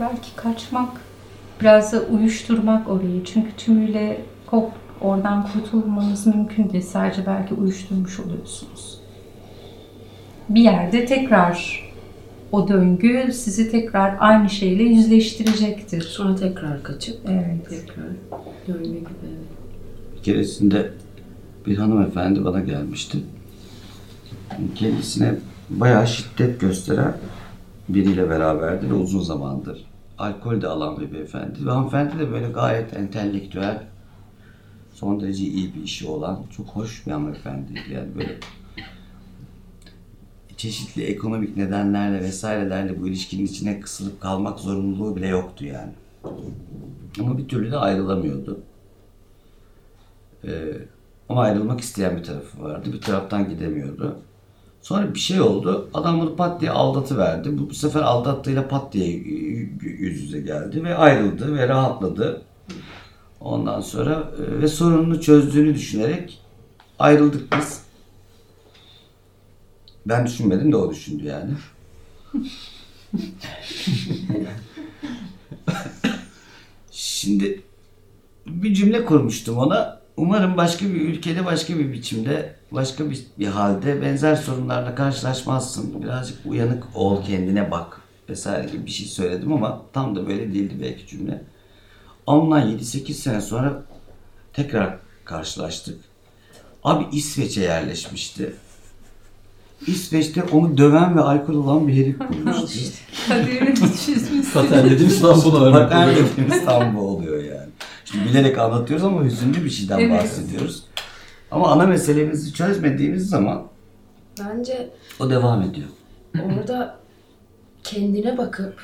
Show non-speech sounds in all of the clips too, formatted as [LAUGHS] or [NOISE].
belki kaçmak, biraz da uyuşturmak orayı. Çünkü tümüyle kop oradan kurtulmanız mümkün değil. Sadece belki uyuşturmuş oluyorsunuz. Bir yerde tekrar o döngü sizi tekrar aynı şeyle yüzleştirecektir. Sonra tekrar kaçıp Evet. tekrar dönme gibi. Bir keresinde bir hanımefendi bana gelmişti. Kendisine bayağı şiddet gösteren biriyle beraberdi ve uzun zamandır. Alkol de alan bir beyefendi. Ve hanımefendi de böyle gayet entelektüel, son derece iyi bir işi olan, çok hoş bir hanımefendiydi. Yani böyle çeşitli ekonomik nedenlerle vesairelerle bu ilişkinin içine kısılıp kalmak zorunluluğu bile yoktu yani. Ama bir türlü de ayrılamıyordu. Ee, ama ayrılmak isteyen bir tarafı vardı. Bir taraftan gidemiyordu. Sonra bir şey oldu. Adam bunu pat diye aldatıverdi. Bu, bu sefer aldattığıyla pat diye yüz yüze geldi ve ayrıldı ve rahatladı. Ondan sonra e, ve sorununu çözdüğünü düşünerek ayrıldık biz. Ben düşünmedim de o düşündü yani. [LAUGHS] Şimdi bir cümle kurmuştum ona. Umarım başka bir ülkede, başka bir biçimde, başka bir, bir halde benzer sorunlarla karşılaşmazsın. Birazcık uyanık ol, kendine bak vesaire gibi bir şey söyledim ama tam da böyle değildi belki cümle. Ondan 7-8 sene sonra tekrar karşılaştık. Abi İsveç'e yerleşmişti. İsveç'te onu döven ve alkol olan bir herif bulmuştu. Kaderini çizmişsin. Paten dediğimiz tam buna örnek oluyor. dediğimiz tam bu oluyor. Şimdi bilerek anlatıyoruz ama hüzünlü bir şeyden Evet. bahsediyoruz. Ama ana meselemizi çözmediğimiz zaman Bence o devam ediyor. orada kendine bakıp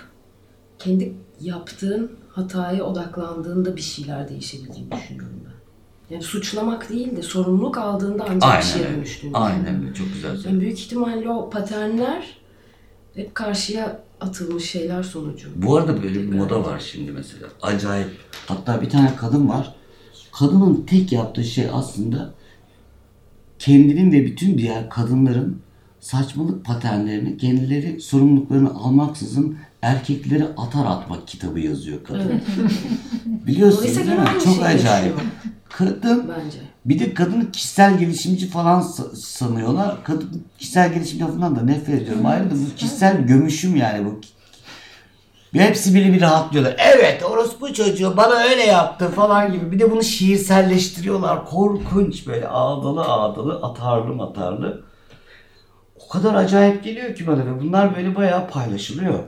kendi yaptığın hataya odaklandığında bir şeyler değişebildiğini düşünüyorum ben. Yani suçlamak değil de sorumluluk aldığında ancak bir şeye dönüştüğünü Aynen öyle. Çok güzel. Yani büyük ihtimalle o paternler hep karşıya atılmış şeyler sonucu. Bu arada böyle bir moda var şimdi mesela. Acayip. Hatta bir tane kadın var. Kadının tek yaptığı şey aslında kendinin ve bütün diğer kadınların saçmalık paternlerini kendileri sorumluluklarını almaksızın erkeklere atar atmak kitabı yazıyor kadın. Biliyorsunuz değil mi? Çok şey acayip. Kadın Bence. Bir de kadını kişisel gelişimci falan sa- sanıyorlar. Kadın kişisel gelişim lafından da nefret ediyorum. Ayrıca bu kişisel gömüşüm yani bu. Hepsi biri bir rahatlıyorlar. Evet orospu çocuğu bana öyle yaptı falan gibi. Bir de bunu şiirselleştiriyorlar. Korkunç böyle ağdalı ağdalı atarlı matarlı. O kadar acayip geliyor ki bana ve bunlar böyle bayağı paylaşılıyor.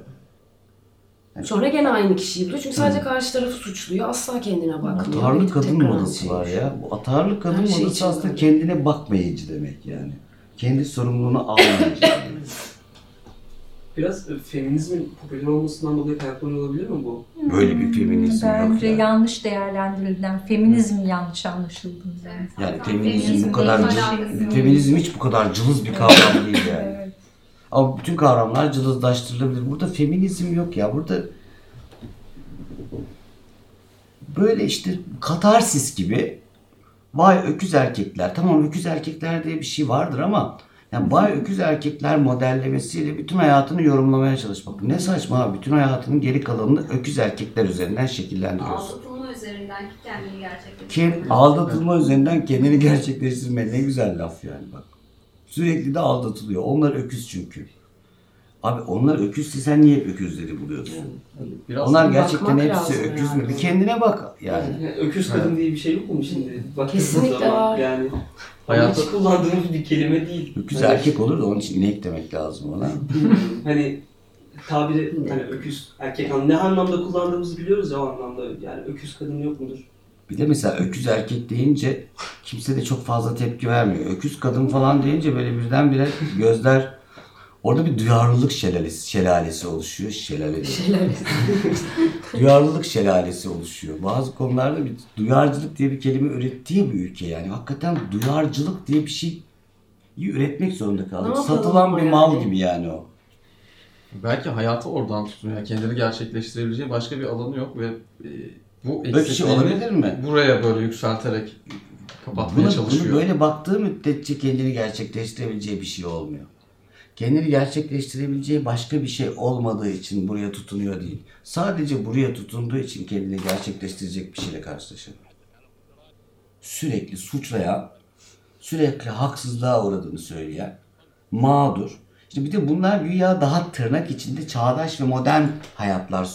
Sonra gene aynı kişiyi buluyor. Çünkü sadece karşı tarafı suçluyor. Asla kendine bakmıyor. Atarlı Gidip kadın tekrar modası şey var ya. Bu atarlı kadın Her şey modası için aslında var. kendine bakmayıcı demek yani. Kendi sorumluluğunu almayıcı demek. Biraz e, feminizmin popüler olmasından dolayı kaynaklanıyor olabilir mi bu? Böyle bir feminizm yok Bence yanlış değerlendirilen, feminizm yanlış anlaşıldı. Yani. Feminizm bu kadar cılız, feminizm hiç bu kadar cılız bir kavram değil yani. Ama bütün kavramlar cılızlaştırılabilir. Burada feminizm yok ya. Burada böyle işte katarsis gibi vay öküz erkekler. Tamam öküz erkekler diye bir şey vardır ama yani vay öküz erkekler modellemesiyle bütün hayatını yorumlamaya çalışmak. Ne saçma abi. Bütün hayatının geri kalanını öküz erkekler üzerinden şekillendiriyorsun. Aldatılma üzerinden kendini gerçekleştirmek. Ki aldatılma üzerinden kendini gerçekleştirme ne güzel laf yani bak. Sürekli de aldatılıyor. Onlar öküz çünkü. Abi onlar öküzse sen niye hep öküzleri buluyorsun? Biraz onlar gerçekten hepsi öküz yani. mü? Bir kendine bak yani. Yani öküz kadın diye bir şey yok mu şimdi? Baktığımız Kesinlikle var. Yani [LAUGHS] Hayatta- hiç kullandığımız bir kelime değil. Öküz Hani- erkek olur da onun için inek demek lazım ona. [LAUGHS] hani tabiri hani öküz erkek ne anlamda kullandığımızı biliyoruz ya o anlamda. Yani öküz kadın yok mudur? Bir de mesela öküz erkek deyince kimse de çok fazla tepki vermiyor. Öküz kadın falan deyince böyle birdenbire gözler orada bir duyarlılık şelalesi, şelalesi oluşuyor. Şelale [LAUGHS] duyarlılık şelalesi oluşuyor. Bazı konularda bir duyarcılık diye bir kelime ürettiği bir ülke yani. Hakikaten duyarcılık diye bir şey üretmek zorunda kaldık. Satılan bir mal yani? gibi yani o. Belki hayatı oradan tutuyor. Yani kendini gerçekleştirebileceği başka bir alanı yok ve e, bu Böyle bir şey olabilir mi? buraya böyle yükselterek kapatmaya Buna, çalışıyor. bunu böyle baktığı müddetçe kendini gerçekleştirebileceği bir şey olmuyor. kendini gerçekleştirebileceği başka bir şey olmadığı için buraya tutunuyor değil. Sadece buraya tutunduğu için kendini gerçekleştirecek bir şeyle karşılaşıyor. Sürekli suçlayan, sürekli haksızlığa uğradığını söyleyen, mağdur. İşte bir de bunlar güya daha tırnak içinde çağdaş ve modern hayatlar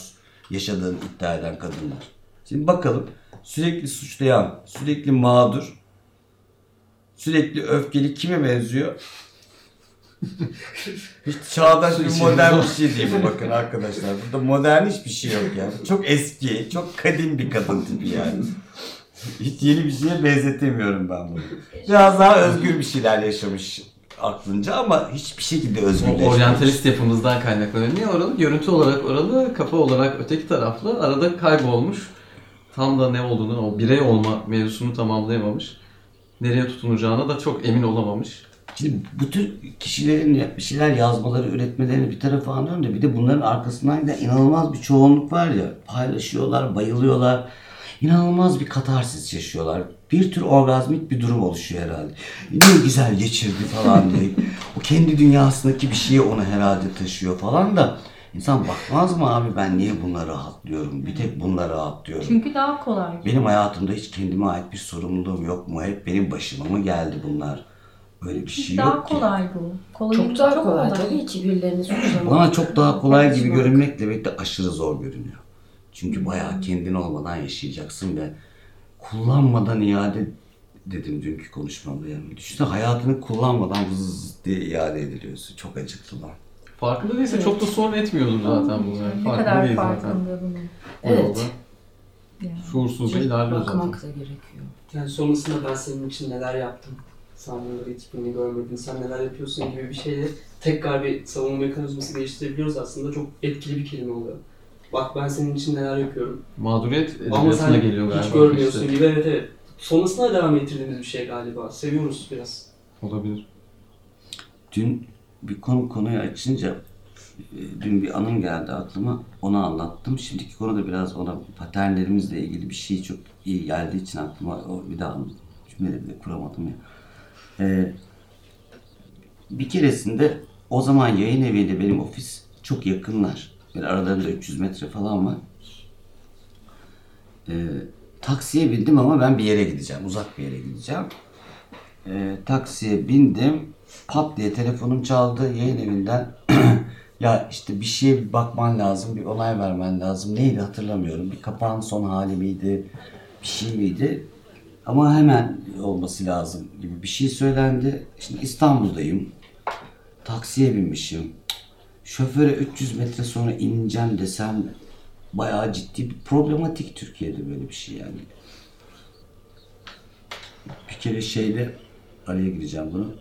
yaşadığını iddia eden kadınlar. Şimdi bakalım sürekli suçlayan, sürekli mağdur, sürekli öfkeli kime benziyor? [LAUGHS] Hiç çağdaş bir modern bir şey değil bu bakın arkadaşlar. Burada modern hiçbir şey yok yani. Çok eski, çok kadim bir kadın tipi yani. Hiç yeni bir şeye benzetemiyorum ben bunu. Biraz daha özgür bir şeyler yaşamış aklınca ama hiçbir şekilde O özgürleşmemiş. oryantalist yapımızdan kaynaklanıyor. Niye oralı? Görüntü olarak oralı, kafa olarak öteki taraflı. Arada kaybolmuş. Tam da ne olduğunu, o birey olma mevzusunu tamamlayamamış. Nereye tutunacağına da çok emin olamamış. Şimdi bu tür kişilerin bir şeyler yazmaları, üretmelerini bir tarafa anlıyorum da bir de bunların arkasından da inanılmaz bir çoğunluk var ya. Paylaşıyorlar, bayılıyorlar. İnanılmaz bir katarsis yaşıyorlar. Bir tür orgazmik bir durum oluşuyor herhalde. Ne güzel geçirdi falan diye. [LAUGHS] O kendi dünyasındaki bir şeyi onu herhalde taşıyor falan da. İnsan bakmaz mı abi ben niye bunları rahatlıyorum? Bir tek bunlara rahatlıyorum. Çünkü daha kolay. Benim hayatımda hiç kendime ait bir sorumluluğum yok mu? Hep benim başıma mı geldi bunlar? Öyle bir şey daha yok ki. kolay bu. Kolay, Çok daha kolay tabii ki birilerini suçlamak. Bana çok daha kolay gibi görünmekle birlikte aşırı zor görünüyor. Çünkü bayağı kendin olmadan yaşayacaksın ve kullanmadan iade dedim dünkü konuşmamda yani. Düşünsene hayatını kullanmadan vız diye iade ediliyorsun. Çok acıklı lan. Farkında değilse Evet. çok da sorun etmiyordur zaten bu. Yani. Ne Farkında kadar değil zaten. farkında bunun. O Evet. Yani. şuursuzca ilerliyor zaten. Bakmak da gerekiyor. Yani sonrasında ben senin için neler yaptım. Sen bunları hiçbirini görmedin, sen neler yapıyorsun gibi bir şeyle tekrar bir savunma mekanizması geliştirebiliyoruz aslında. Çok etkili bir kelime oluyor. Bak ben senin için neler yapıyorum. Mağduriyet Ama edebiyatına sen geliyor galiba. hiç görmüyorsun işte. gibi. Evet evet. Sonrasında devam ettirdiğimiz bir şey galiba. Seviyoruz biraz. Olabilir. Dün bir konu konuyu açınca e, dün bir anım geldi aklıma. Onu anlattım. Şimdiki konu da biraz ona paternlerimizle ilgili bir şey çok iyi geldiği için aklıma bir daha. Cümleleri de kuramadım ya. Ee, bir keresinde o zaman yayın eviyle benim ofis çok yakınlar. Bir aralarında 300 metre falan var. Ee, taksiye bindim ama ben bir yere gideceğim. Uzak bir yere gideceğim. Ee, taksiye bindim. Pat diye telefonum çaldı yayın evinden. [CLEARS THROAT] ya işte bir şeye bakman lazım, bir onay vermen lazım. Neydi hatırlamıyorum. Bir kapağın son hali miydi, bir şey miydi? Ama hemen olması lazım gibi bir şey söylendi. Şimdi İstanbul'dayım. Taksiye binmişim. Şoföre 300 metre sonra ineceğim desem bayağı ciddi bir problematik Türkiye'de böyle bir şey yani. Bir kere şeyde araya gireceğim bunu.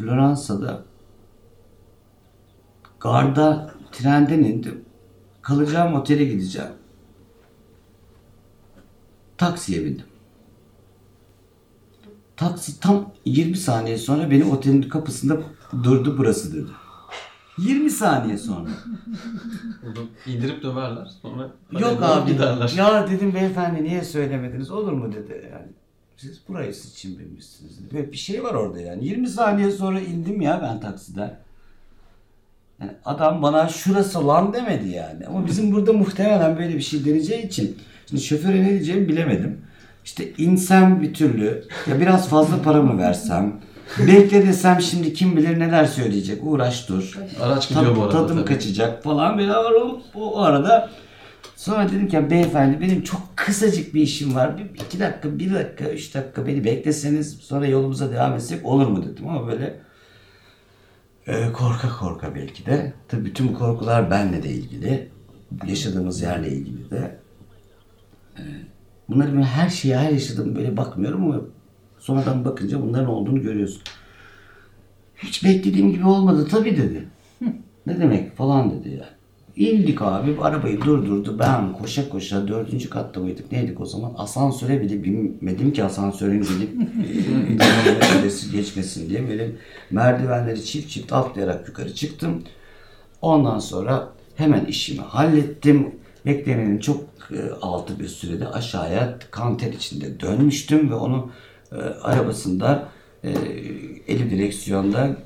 Floransa'da garda trenden indim. Kalacağım otele gideceğim. Taksiye bindim. Taksi tam 20 saniye sonra beni otelin kapısında durdu burası dedi. 20 saniye sonra. Burada indirip döverler. Sonra Yok abi. giderler. Ya dedim beyefendi niye söylemediniz olur mu dedi yani. Siz burayı için bilmişsiniz. Böyle bir şey var orada yani. 20 saniye sonra indim ya ben taksiden. Yani adam bana şurası lan demedi yani. Ama bizim burada muhtemelen böyle bir şey deneyeceği için şimdi şoföre ne diyeceğimi bilemedim. İşte insem bir türlü ya biraz fazla para mı versem bekle desem şimdi kim bilir neler söyleyecek uğraş dur. Araç gidiyor bu arada. Tadım tabii. kaçacak falan böyle var o, o arada sonra dedim ki "Ya beyefendi benim çok kısacık bir işim var. Bir, iki dakika, bir dakika, üç dakika beni bekleseniz sonra yolumuza devam etsek olur mu dedim ama böyle e, korka korka belki de. Tabii bütün bu korkular benle de ilgili. Yaşadığımız yerle ilgili de. E, bunları ben her şeye her yaşadığım böyle bakmıyorum ama sonradan bakınca bunların olduğunu görüyorsun. Hiç beklediğim gibi olmadı tabii dedi. Ne demek falan dedi yani. İndik abi arabayı durdurdu. Ben koşa koşa dördüncü katta mıydık neydik o zaman? Asansöre bile binmedim ki asansörün gidip [LAUGHS] e, geçmesin diye. Böyle merdivenleri çift çift atlayarak yukarı çıktım. Ondan sonra hemen işimi hallettim. Beklenenin çok e, altı bir sürede aşağıya kanter içinde dönmüştüm ve onu e, arabasında e, eli direksiyonda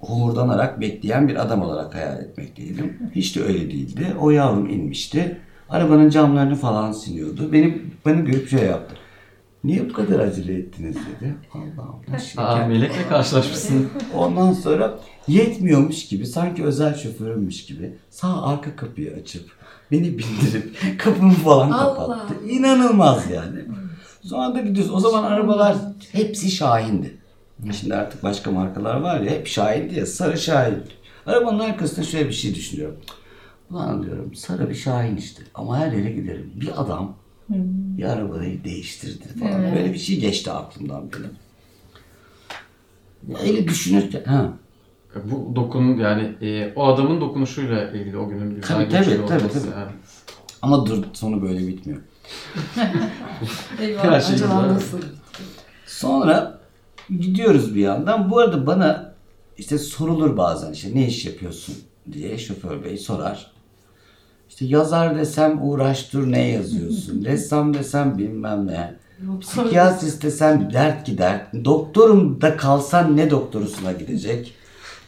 homurdanarak bekleyen bir adam olarak hayal etmekteydim. Hiç de öyle değildi. O yavrum inmişti. Arabanın camlarını falan siliyordu. Beni, beni görüp şey yaptı. Niye bu kadar acele ettiniz dedi. Allah'ım nasıl Aa, melekle karşılaşmışsın. Ondan sonra yetmiyormuş gibi sanki özel şoförümmüş gibi sağ arka kapıyı açıp beni bindirip [LAUGHS] kapımı falan Allah. kapattı. İnanılmaz yani. Sonra da gidiyoruz. O zaman arabalar hepsi Şahin'di. Şimdi artık başka markalar var ya hep Şahin'di ya sarı Şahin. Arabanın arkasında şöyle bir şey düşünüyorum. Ulan diyorum sarı bir Şahin işte ama her yere giderim. Bir adam bir arabayı değiştirdi falan. Evet. Böyle bir şey geçti aklımdan benim. Öyle düşünürken ha. Bu dokun yani e, o adamın dokunuşuyla ilgili o günün güzel Tabii, tabii, tabii, olması. tabii. yani. Ama dur sonu böyle bitmiyor. [LAUGHS] Her şey Acaba nasıl? Sonra gidiyoruz bir yandan. Bu arada bana işte sorulur bazen işte ne iş yapıyorsun diye şoför bey sorar. İşte yazar desem uğraştır ne yazıyorsun. [LAUGHS] Ressam desem bilmem ne. Psikiyatrist desem dert gider. Doktorum da kalsan ne doktorusuna gidecek.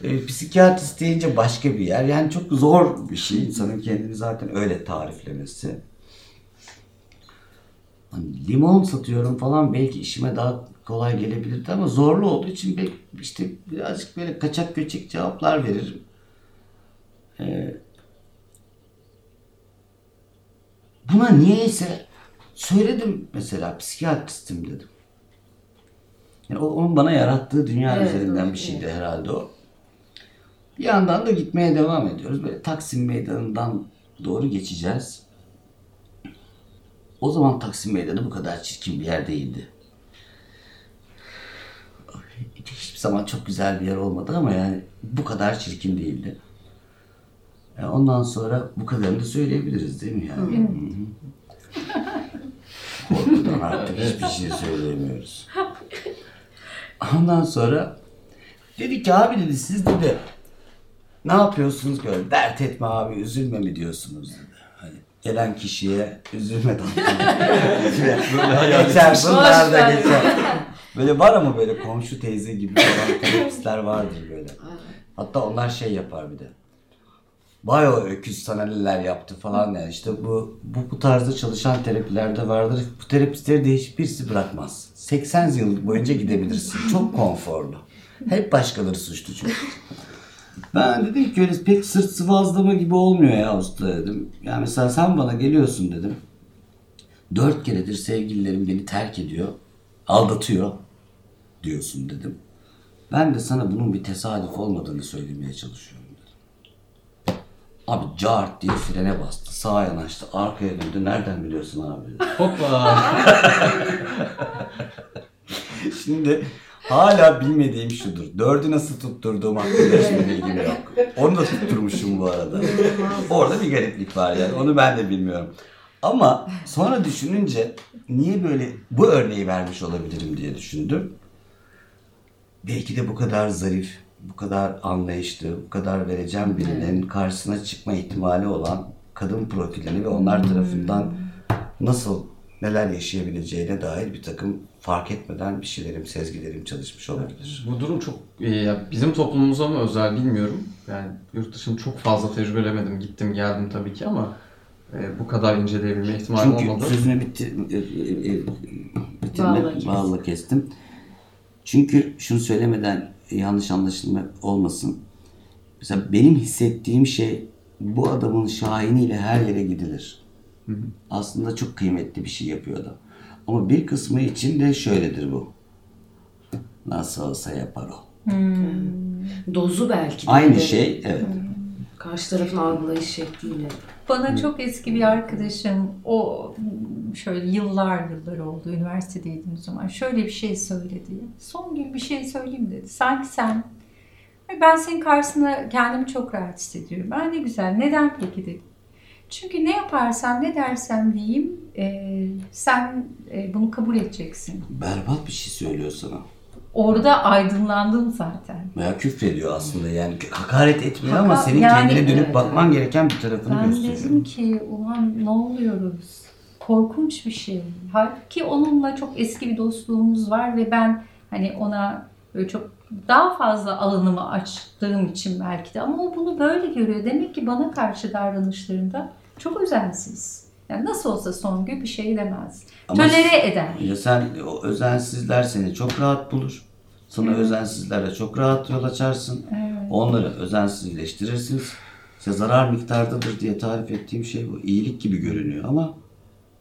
E, psikiyatrist deyince başka bir yer. Yani çok zor bir şey insanın kendini zaten öyle tariflemesi. Hani limon satıyorum falan belki işime daha kolay gelebilirdi ama zorlu olduğu için bir, işte birazcık böyle kaçak göçek cevaplar veririm. Ee, buna niyeyse söyledim mesela psikiyatristim dedim. Yani onun bana yarattığı dünya Evet, üzerinden evet, bir şeydi herhalde o. Bir yandan da gitmeye devam ediyoruz. Böyle Taksim Meydanı'ndan doğru geçeceğiz. O zaman Taksim Meydanı bu kadar çirkin bir yer değildi. Hiçbir zaman çok güzel bir yer olmadı ama yani bu kadar çirkin değildi. E, ondan sonra bu kadarını da söyleyebiliriz değil mi yani? Hı hı. Korkudan artık hiçbir şey söyleyemiyoruz. Ondan sonra dedi ki abi dedi siz dedi ne yapıyorsunuz böyle dert etme abi üzülme mi diyorsunuz dedi. Gelen kişiye üzülme böyle geçer bunlar da geçer. Böyle var ama böyle komşu teyze gibi falan terapistler vardır böyle. Hatta onlar şey yapar bir de. Vay o öküz sana neler yaptı falan yani işte bu, bu bu tarzda çalışan terapilerde vardır. Bu terapistleri de hiçbirisi bırakmaz. 80 yıl boyunca gidebilirsin. Çok konforlu. Hep başkaları suçlu çünkü. Ben dedim ki öyle pek sırt sıvazlama gibi olmuyor ya usta dedim. Yani mesela sen bana geliyorsun dedim. Dört keredir sevgililerim beni terk ediyor. Aldatıyor diyorsun dedim. Ben de sana bunun bir tesadüf olmadığını söylemeye çalışıyorum dedim. Abi cart diye frene bastı. Sağa yanaştı. Arkaya döndü. Nereden biliyorsun abi? Hoppa. [LAUGHS] Şimdi hala bilmediğim şudur. Dördü nasıl tutturduğum hakkında hiçbir bilgim yok. Onu da tutturmuşum bu arada. Orada bir gariplik var yani. Onu ben de bilmiyorum. Ama sonra düşününce niye böyle bu örneği vermiş olabilirim diye düşündüm. Belki de bu kadar zarif, bu kadar anlayışlı, bu kadar vereceğim birinin karşısına çıkma ihtimali olan kadın profilini ve onlar tarafından nasıl neler yaşayabileceğine dair bir takım fark etmeden bir şeylerim, sezgilerim çalışmış olabilir. Bu durum çok e, ya bizim toplumumuza mı özel bilmiyorum. Yani yurt dışını çok fazla tecrübelemedim. Gittim geldim tabii ki ama e, bu kadar inceleyebilme ihtimalim Çünkü olmadı. sözünü bitir, e, e, e, bitirme, bağla kestim. Çünkü şunu söylemeden yanlış anlaşılma olmasın. Mesela benim hissettiğim şey bu adamın şahiniyle her yere gidilir. Aslında çok kıymetli bir şey yapıyor adam. Ama bir kısmı için de şöyledir bu. Nasıl olsa yapar o. Dozu belki de. Aynı de şey, evet. Karşı tarafın algılayış şekliyle. Bana çok eski bir arkadaşım o şöyle yıllar yıllar oldu üniversitedeydim o zaman şöyle bir şey söyledi. Son gün bir şey söyleyeyim dedi. Sanki sen ben senin karşısında kendimi çok rahat hissediyorum. Ben ne güzel. Neden peki dedim. Çünkü ne yaparsam ne dersem diyeyim e, sen e, bunu kabul edeceksin. Berbat bir şey söylüyor sana. Orada aydınlandım zaten. Veya küfrediyor aslında yani hakaret etmiyor ama Haka- senin yani- kendine dönüp Evet, bakman gereken bir tarafını Ben gösteriyor. dedim ki ulan ne oluyoruz? Korkunç bir şey. Halbuki onunla çok eski bir dostluğumuz var ve ben Hani ona böyle çok daha fazla alanımı açtığım için belki de ama o bunu böyle görüyor. Demek ki bana karşı davranışlarında çok özensiz. Yani nasıl olsa Songül bir şey demez. Ama Tolere eder. Ya sen o özensizler seni çok rahat bulur. Sana özensizlerle çok rahat yol açarsın. Evet. Onları özensizleştirirsiniz. İşte zarar miktardadır diye tarif ettiğim şey bu. İyilik gibi görünüyor ama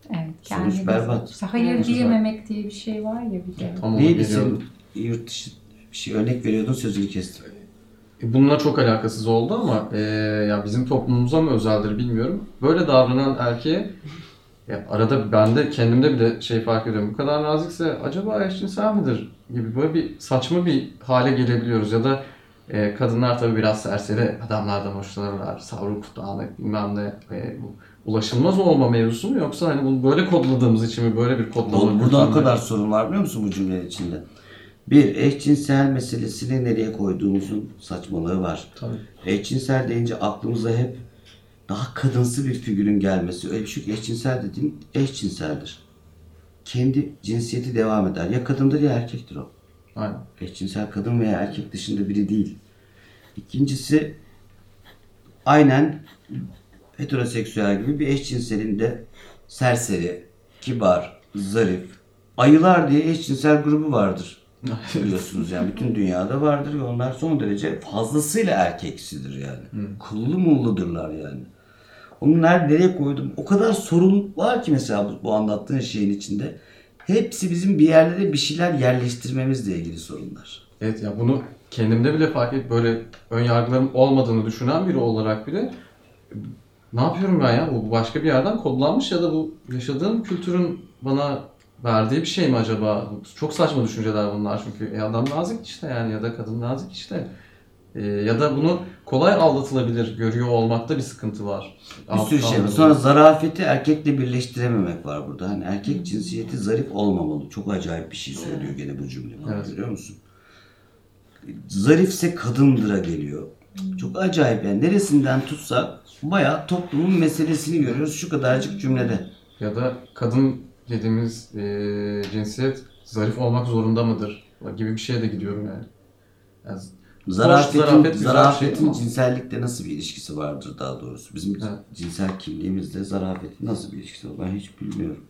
Evet, Sonuç berbat. İşte hayır Evet. diyememek diye bir şey var ya bir de. Tam ona neydi senin yurt dışı bir şey örnek veriyordun sözünü kestim. E, Bununla çok alakasız oldu ama e, ya bizim toplumumuza mı özeldir bilmiyorum. Böyle davranan erkeğe ya arada ben de kendimde bile şey fark ediyorum. Bu kadar nazikse acaba eşcinsel midir gibi böyle bir saçma bir hale gelebiliyoruz. Ya da e, kadınlar tabii biraz serseri adamlardan hoşlanırlar. Savruk, dağınık bilmem ne. E, bu ulaşılmaz olma mevzusu mu yoksa hani bunu böyle kodladığımız için mi böyle bir kodlama? Bu- Burada o kadar sorun var biliyor musun bu cümlenin içinde? Bir, eşcinsel meselesini nereye koyduğumuzun saçmalığı var. Tabii. Eşcinsel deyince aklımıza hep daha kadınsı bir figürün gelmesi. Öyle bir şey. Eşcinsel dediğin eşcinseldir. Kendi cinsiyeti devam eder. Ya kadındır ya erkektir o. Aynen. Eşcinsel kadın veya erkek dışında biri değil. İkincisi aynen heteroseksüel gibi bir eşcinselin de serseri, kibar, zarif, ayılar diye eşcinsel grubu vardır. [LAUGHS] Biliyorsunuz yani bütün dünyada vardır ve onlar son derece fazlasıyla erkeksidir yani. Kıllı mulludurlar yani. Onu nerede nereye koydum? O kadar sorun var ki mesela bu, bu anlattığın şeyin içinde. Hepsi bizim bir yerlere bir şeyler yerleştirmemizle ilgili sorunlar. Evet ya bunu kendimde bile fark et böyle ön yargılarım olmadığını düşünen biri olarak bile ne yapıyorum ben ya? Bu başka bir yerden kodlanmış ya da bu yaşadığım kültürün bana verdiği bir şey mi acaba? Çok saçma düşünceler bunlar çünkü e adam nazik işte yani ya da kadın nazik işte. E, ya da bunu kolay aldatılabilir görüyor olmakta bir sıkıntı var. Bir sürü şey var. Sonra zarafeti erkekle birleştirememek var burada. Hani erkek cinsiyeti zarif olmamalı. Çok acayip bir şey söylüyor gene bu cümle. Evet. Biliyor musun? Zarifse kadındıra geliyor. Çok acayip yani. Neresinden tutsak bayağı toplumun meselesini görüyoruz şu kadarcık cümlede. Ya da kadın dediğimiz e, cinsiyet zarif olmak zorunda mıdır? Gibi bir şeye de gidiyorum yani. yani Zarafetin, zarafet güzel bir zarafetin şey cinsellikle nasıl bir ilişkisi vardır daha doğrusu? Bizim Evet. cinsel kimliğimizle zarafetin nasıl bir ilişkisi var? Ben hiç bilmiyorum.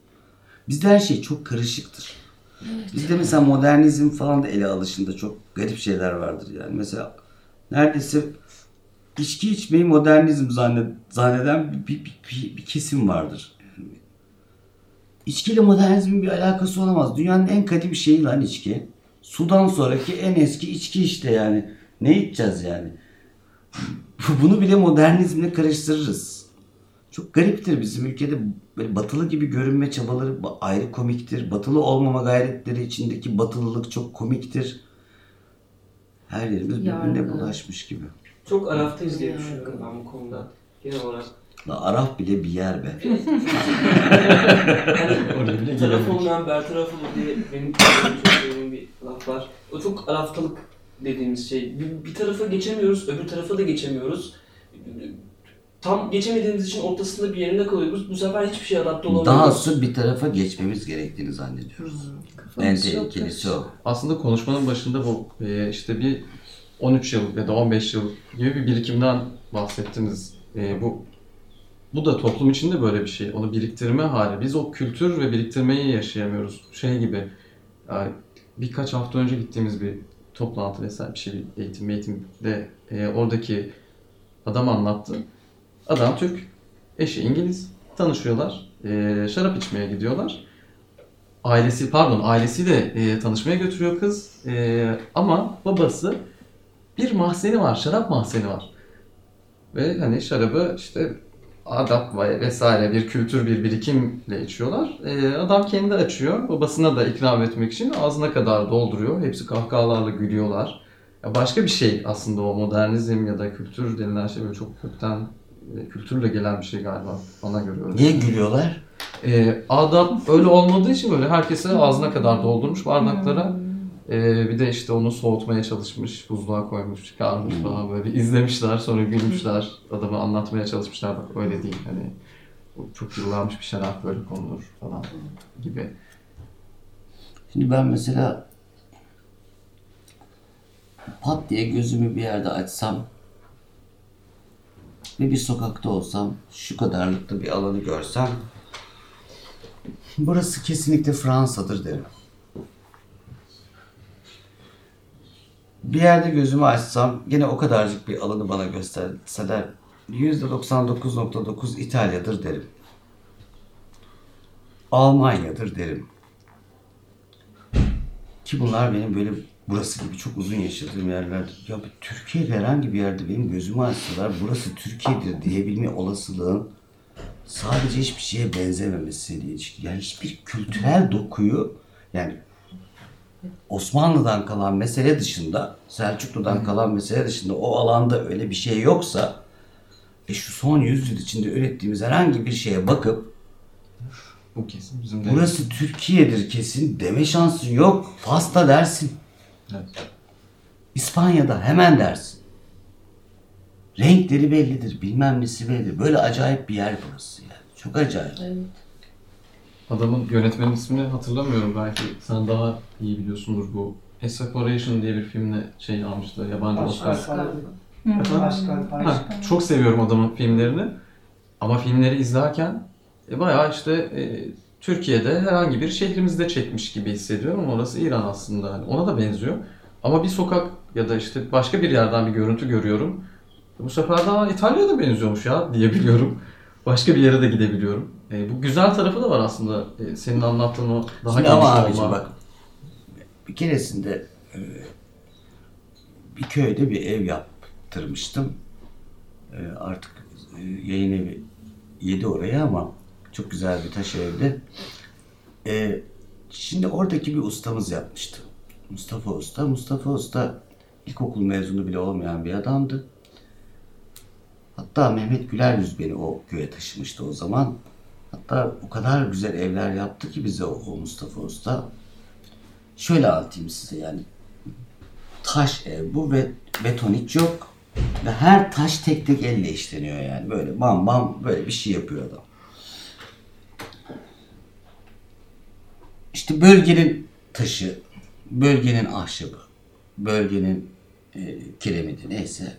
Bizde her şey çok karışıktır. Bizde mesela modernizm falan da ele alışında çok garip şeyler vardır yani. Mesela neredeyse içki içmeyi modernizm zanneden bir, bir, bir, bir kesim vardır. İçkiyle modernizmin bir alakası olamaz. Dünyanın en kadim şeyi lan içki. Sudan sonraki en eski içki işte yani. Ne içeceğiz yani? [LAUGHS] Bunu bile modernizmle karıştırırız. Çok gariptir bizim ülkede böyle batılı gibi görünme çabaları ba- ayrı komiktir. Batılı olmama gayretleri içindeki batılılık çok komiktir. Her yerimiz birbirine bulaşmış gibi. Çok araftayız diye düşünüyorum ben bu konuda. Genel olarak. La Araf bile bir yer be. [LAUGHS] Oraya bile Taraf olmayan bertaraf olur diye benim çok sevdiğim bir laf var. O çok araftalık dediğimiz şey. Bir, bir tarafa geçemiyoruz, öbür tarafa da geçemiyoruz. Tam geçemediğimiz için ortasında bir yerinde kalıyoruz. Bu sefer hiçbir şey adapte olamıyoruz. Dahası bir tarafa geçmemiz gerektiğini zannediyoruz. En Kafamız çok tehlikelisi o. Aslında konuşmanın başında bu e, işte bir 13 yıl ya da 15 yıl gibi bir birikimden bahsettiniz. E, bu bu da toplum içinde böyle bir şey. Onu biriktirme hali. Biz o kültür ve biriktirmeyi yaşayamıyoruz. Şey gibi yani birkaç hafta önce gittiğimiz bir toplantı vesaire bir şey bir eğitim eğitimde e, oradaki adam anlattı. Adam Türk, eşi İngiliz. Tanışıyorlar. E, şarap içmeye gidiyorlar ailesi pardon ailesiyle e, tanışmaya götürüyor kız. E, ama babası bir mahzeni var, şarap mahzeni var. Ve hani şarabı işte adap ve vesaire bir kültür bir birikimle içiyorlar. E, adam kendi açıyor. Babasına da ikram etmek için ağzına kadar dolduruyor. Hepsi kahkahalarla gülüyorlar. Ya başka bir şey aslında o modernizm ya da kültür denilen şey böyle çok kökten e, kültürle gelen bir şey galiba bana göre öyle. Niye gülüyorlar? E, adam öyle olmadığı için böyle herkese ağzına kadar doldurmuş bardaklara. E, bir de işte onu soğutmaya çalışmış, buzluğa koymuş, çıkarmış falan böyle izlemişler sonra gülmüşler. Adamı anlatmaya çalışmışlar bak öyle değil hani çok yıllanmış bir şarap böyle konulur falan gibi. Şimdi ben mesela pat diye gözümü bir yerde açsam ve bir sokakta olsam şu kadarlıkta bir alanı görsem burası kesinlikle Fransa'dır derim. Bir yerde gözümü açsam gene o kadarcık bir alanı bana gösterseler %99.9 İtalya'dır derim. Almanya'dır derim. Ki bunlar benim böyle burası gibi çok uzun yaşadığım yerlerdir. Ya Türkiye'de herhangi bir yerde benim gözümü açsalar burası Türkiye'dir diyebilme olasılığın sadece hiçbir şeye benzememesiyle ilişkili. Yani hiçbir kültürel dokuyu yani Osmanlı'dan kalan mesele dışında, Selçuklu'dan kalan mesele dışında o alanda öyle bir şey yoksa ve şu son yüzyıl içinde ürettiğimiz herhangi bir şeye bakıp Bu kesin bizim de. burası Türkiye'dir kesin deme şansın yok. Fas'ta dersin. Evet. İspanya'da hemen dersin. Renkleri bellidir, bilmem nesi bellidir. Böyle acayip bir yer burası yani. Çok acayip. Evet. Adamın yönetmenin ismini hatırlamıyorum belki sen daha iyi biliyorsundur bu. A Separation diye bir filmle şey almıştı yabancı Oscar. Ha, çok seviyorum adamın filmlerini. Ama filmleri izlerken e, bayağı işte e, Türkiye'de herhangi bir şehrimizde çekmiş gibi hissediyorum. Orası İran aslında. Hani ona da benziyor. Ama bir sokak ya da işte başka bir yerden bir görüntü görüyorum. Bu sefer daha İtalya'ya da benziyormuş ya diyebiliyorum. Başka bir yere de gidebiliyorum. E, bu güzel tarafı da var aslında. E, senin anlattığın o daha Şimdi geniş ama olma. abicim bak bir keresinde e, bir köyde bir ev yaptırmıştım. E, artık e, yayın evi yedi oraya ama çok güzel bir taş evdi. E, şimdi oradaki bir ustamız yapmıştı. Mustafa Usta. Mustafa Usta ilkokul mezunu bile olmayan bir adamdı. Hatta Mehmet Güler Yüz beni o köye taşımıştı o zaman. Hatta o kadar güzel evler yaptı ki bize o, Mustafa Usta. Şöyle anlatayım size yani. Taş ev bu ve beton hiç yok. Ve her taş tek tek elle işleniyor yani. Böyle bam bam böyle bir şey yapıyor adam. İşte bölgenin taşı, bölgenin ahşabı, bölgenin e, kiremidi neyse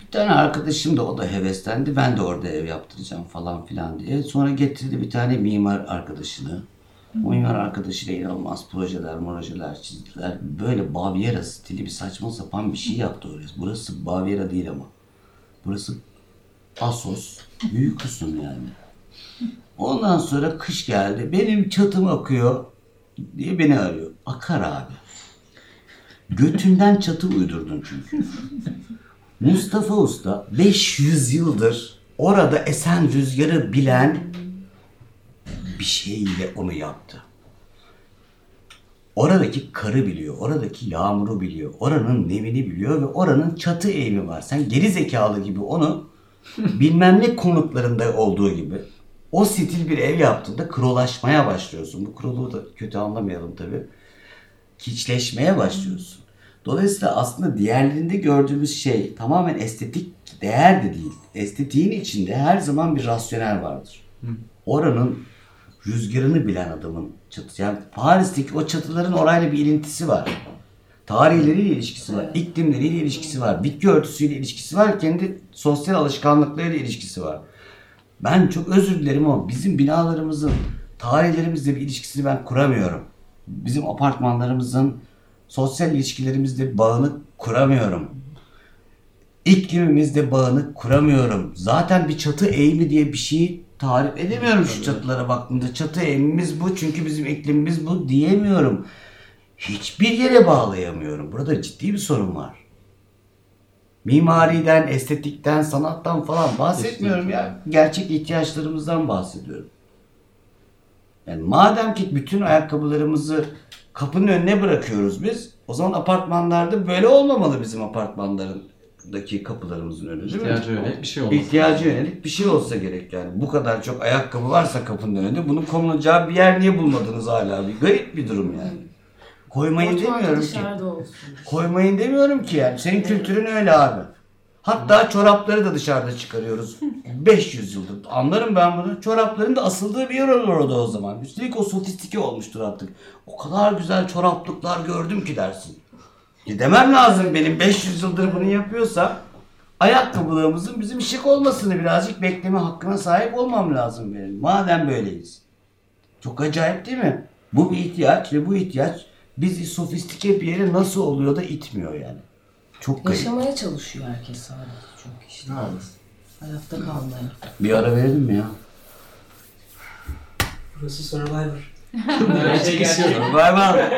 bir tane arkadaşım da o da heveslendi. Ben de orada ev yaptıracağım falan filan diye. Sonra getirdi bir tane mimar arkadaşını. O mimar arkadaşıyla inanılmaz projeler, projeler çizdiler. Böyle Baviera stili bir saçma sapan bir şey yaptı orası. Burası Baviera değil ama. Burası Asos. Büyük kısım yani. Ondan sonra kış geldi. Benim çatım akıyor diye beni arıyor. Akar abi. Götünden çatı uydurdun çünkü. [LAUGHS] Mustafa Usta 500 yıldır orada esen rüzgarı bilen bir şeyle onu yaptı. Oradaki karı biliyor, oradaki yağmuru biliyor, oranın nemini biliyor ve oranın çatı eğimi var. Sen geri zekalı gibi onu [LAUGHS] bilmem ne konutlarında olduğu gibi o stil bir ev yaptığında krolaşmaya başlıyorsun. Bu kroluğu da kötü anlamayalım tabii. Kiçleşmeye başlıyorsun. Dolayısıyla aslında diğerlerinde gördüğümüz şey tamamen estetik değer de değil. Estetiğin içinde her zaman bir rasyonel vardır. Oranın rüzgarını bilen adamın çatısı. Yani Paris'teki o çatıların orayla bir ilintisi var. Tarihleriyle ilişkisi var. iklimleriyle ilişkisi var. Bitki örtüsüyle ilişkisi var. Kendi sosyal alışkanlıklarıyla ilişkisi var. Ben çok özür dilerim ama bizim binalarımızın tarihlerimizle bir ilişkisini ben kuramıyorum. Bizim apartmanlarımızın sosyal ilişkilerimizle bağını kuramıyorum. İklimimizle bağını kuramıyorum. Zaten bir çatı eğimi diye bir şeyi tarif edemiyorum şu çatılara baktığımda. Çatı eğimimiz bu çünkü bizim iklimimiz bu diyemiyorum. Hiçbir yere bağlayamıyorum. Burada ciddi bir sorun var. Mimariden, estetikten, sanattan falan bahsetmiyorum ya. Gerçek ihtiyaçlarımızdan bahsediyorum. Yani madem ki bütün ayakkabılarımızı kapının önüne bırakıyoruz biz, o zaman apartmanlarda böyle olmamalı bizim apartmanlarındaki kapılarımızın önü değil mi? İhtiyacı yönelik bir şey olması İhtiyacı yönelik bir şey olsa gerek yani. Bu kadar çok ayakkabı varsa kapının önünde bunun konulacağı bir yer niye bulmadınız hala? Bir garip bir durum yani. Koymayın Mutfak demiyorum ki. dışarıda olsun. Koymayın demiyorum ki yani. Senin kültürün öyle abi. Hatta çorapları da dışarıda çıkarıyoruz. [LAUGHS] 500 yıldır. Anlarım ben bunu. Çorapların da asıldığı bir yer olur orada o zaman. Üstelik o sofistike olmuştur artık. O kadar güzel çoraplıklar gördüm ki dersin. E demem lazım benim 500 yıldır bunu yapıyorsam ayakkabılığımızın bizim şık olmasını birazcık bekleme hakkına sahip olmam lazım benim. Madem böyleyiz. Çok acayip değil mi? Bu bir ihtiyaç ve bu ihtiyaç bizi sofistike bir yere nasıl oluyor da itmiyor yani. Çok garip. Yaşamaya çalışıyor herkes sadece çünkü işte. Hayatta kalmaya. Bir ara verelim mi ya? Burası Survivor. Bay bay.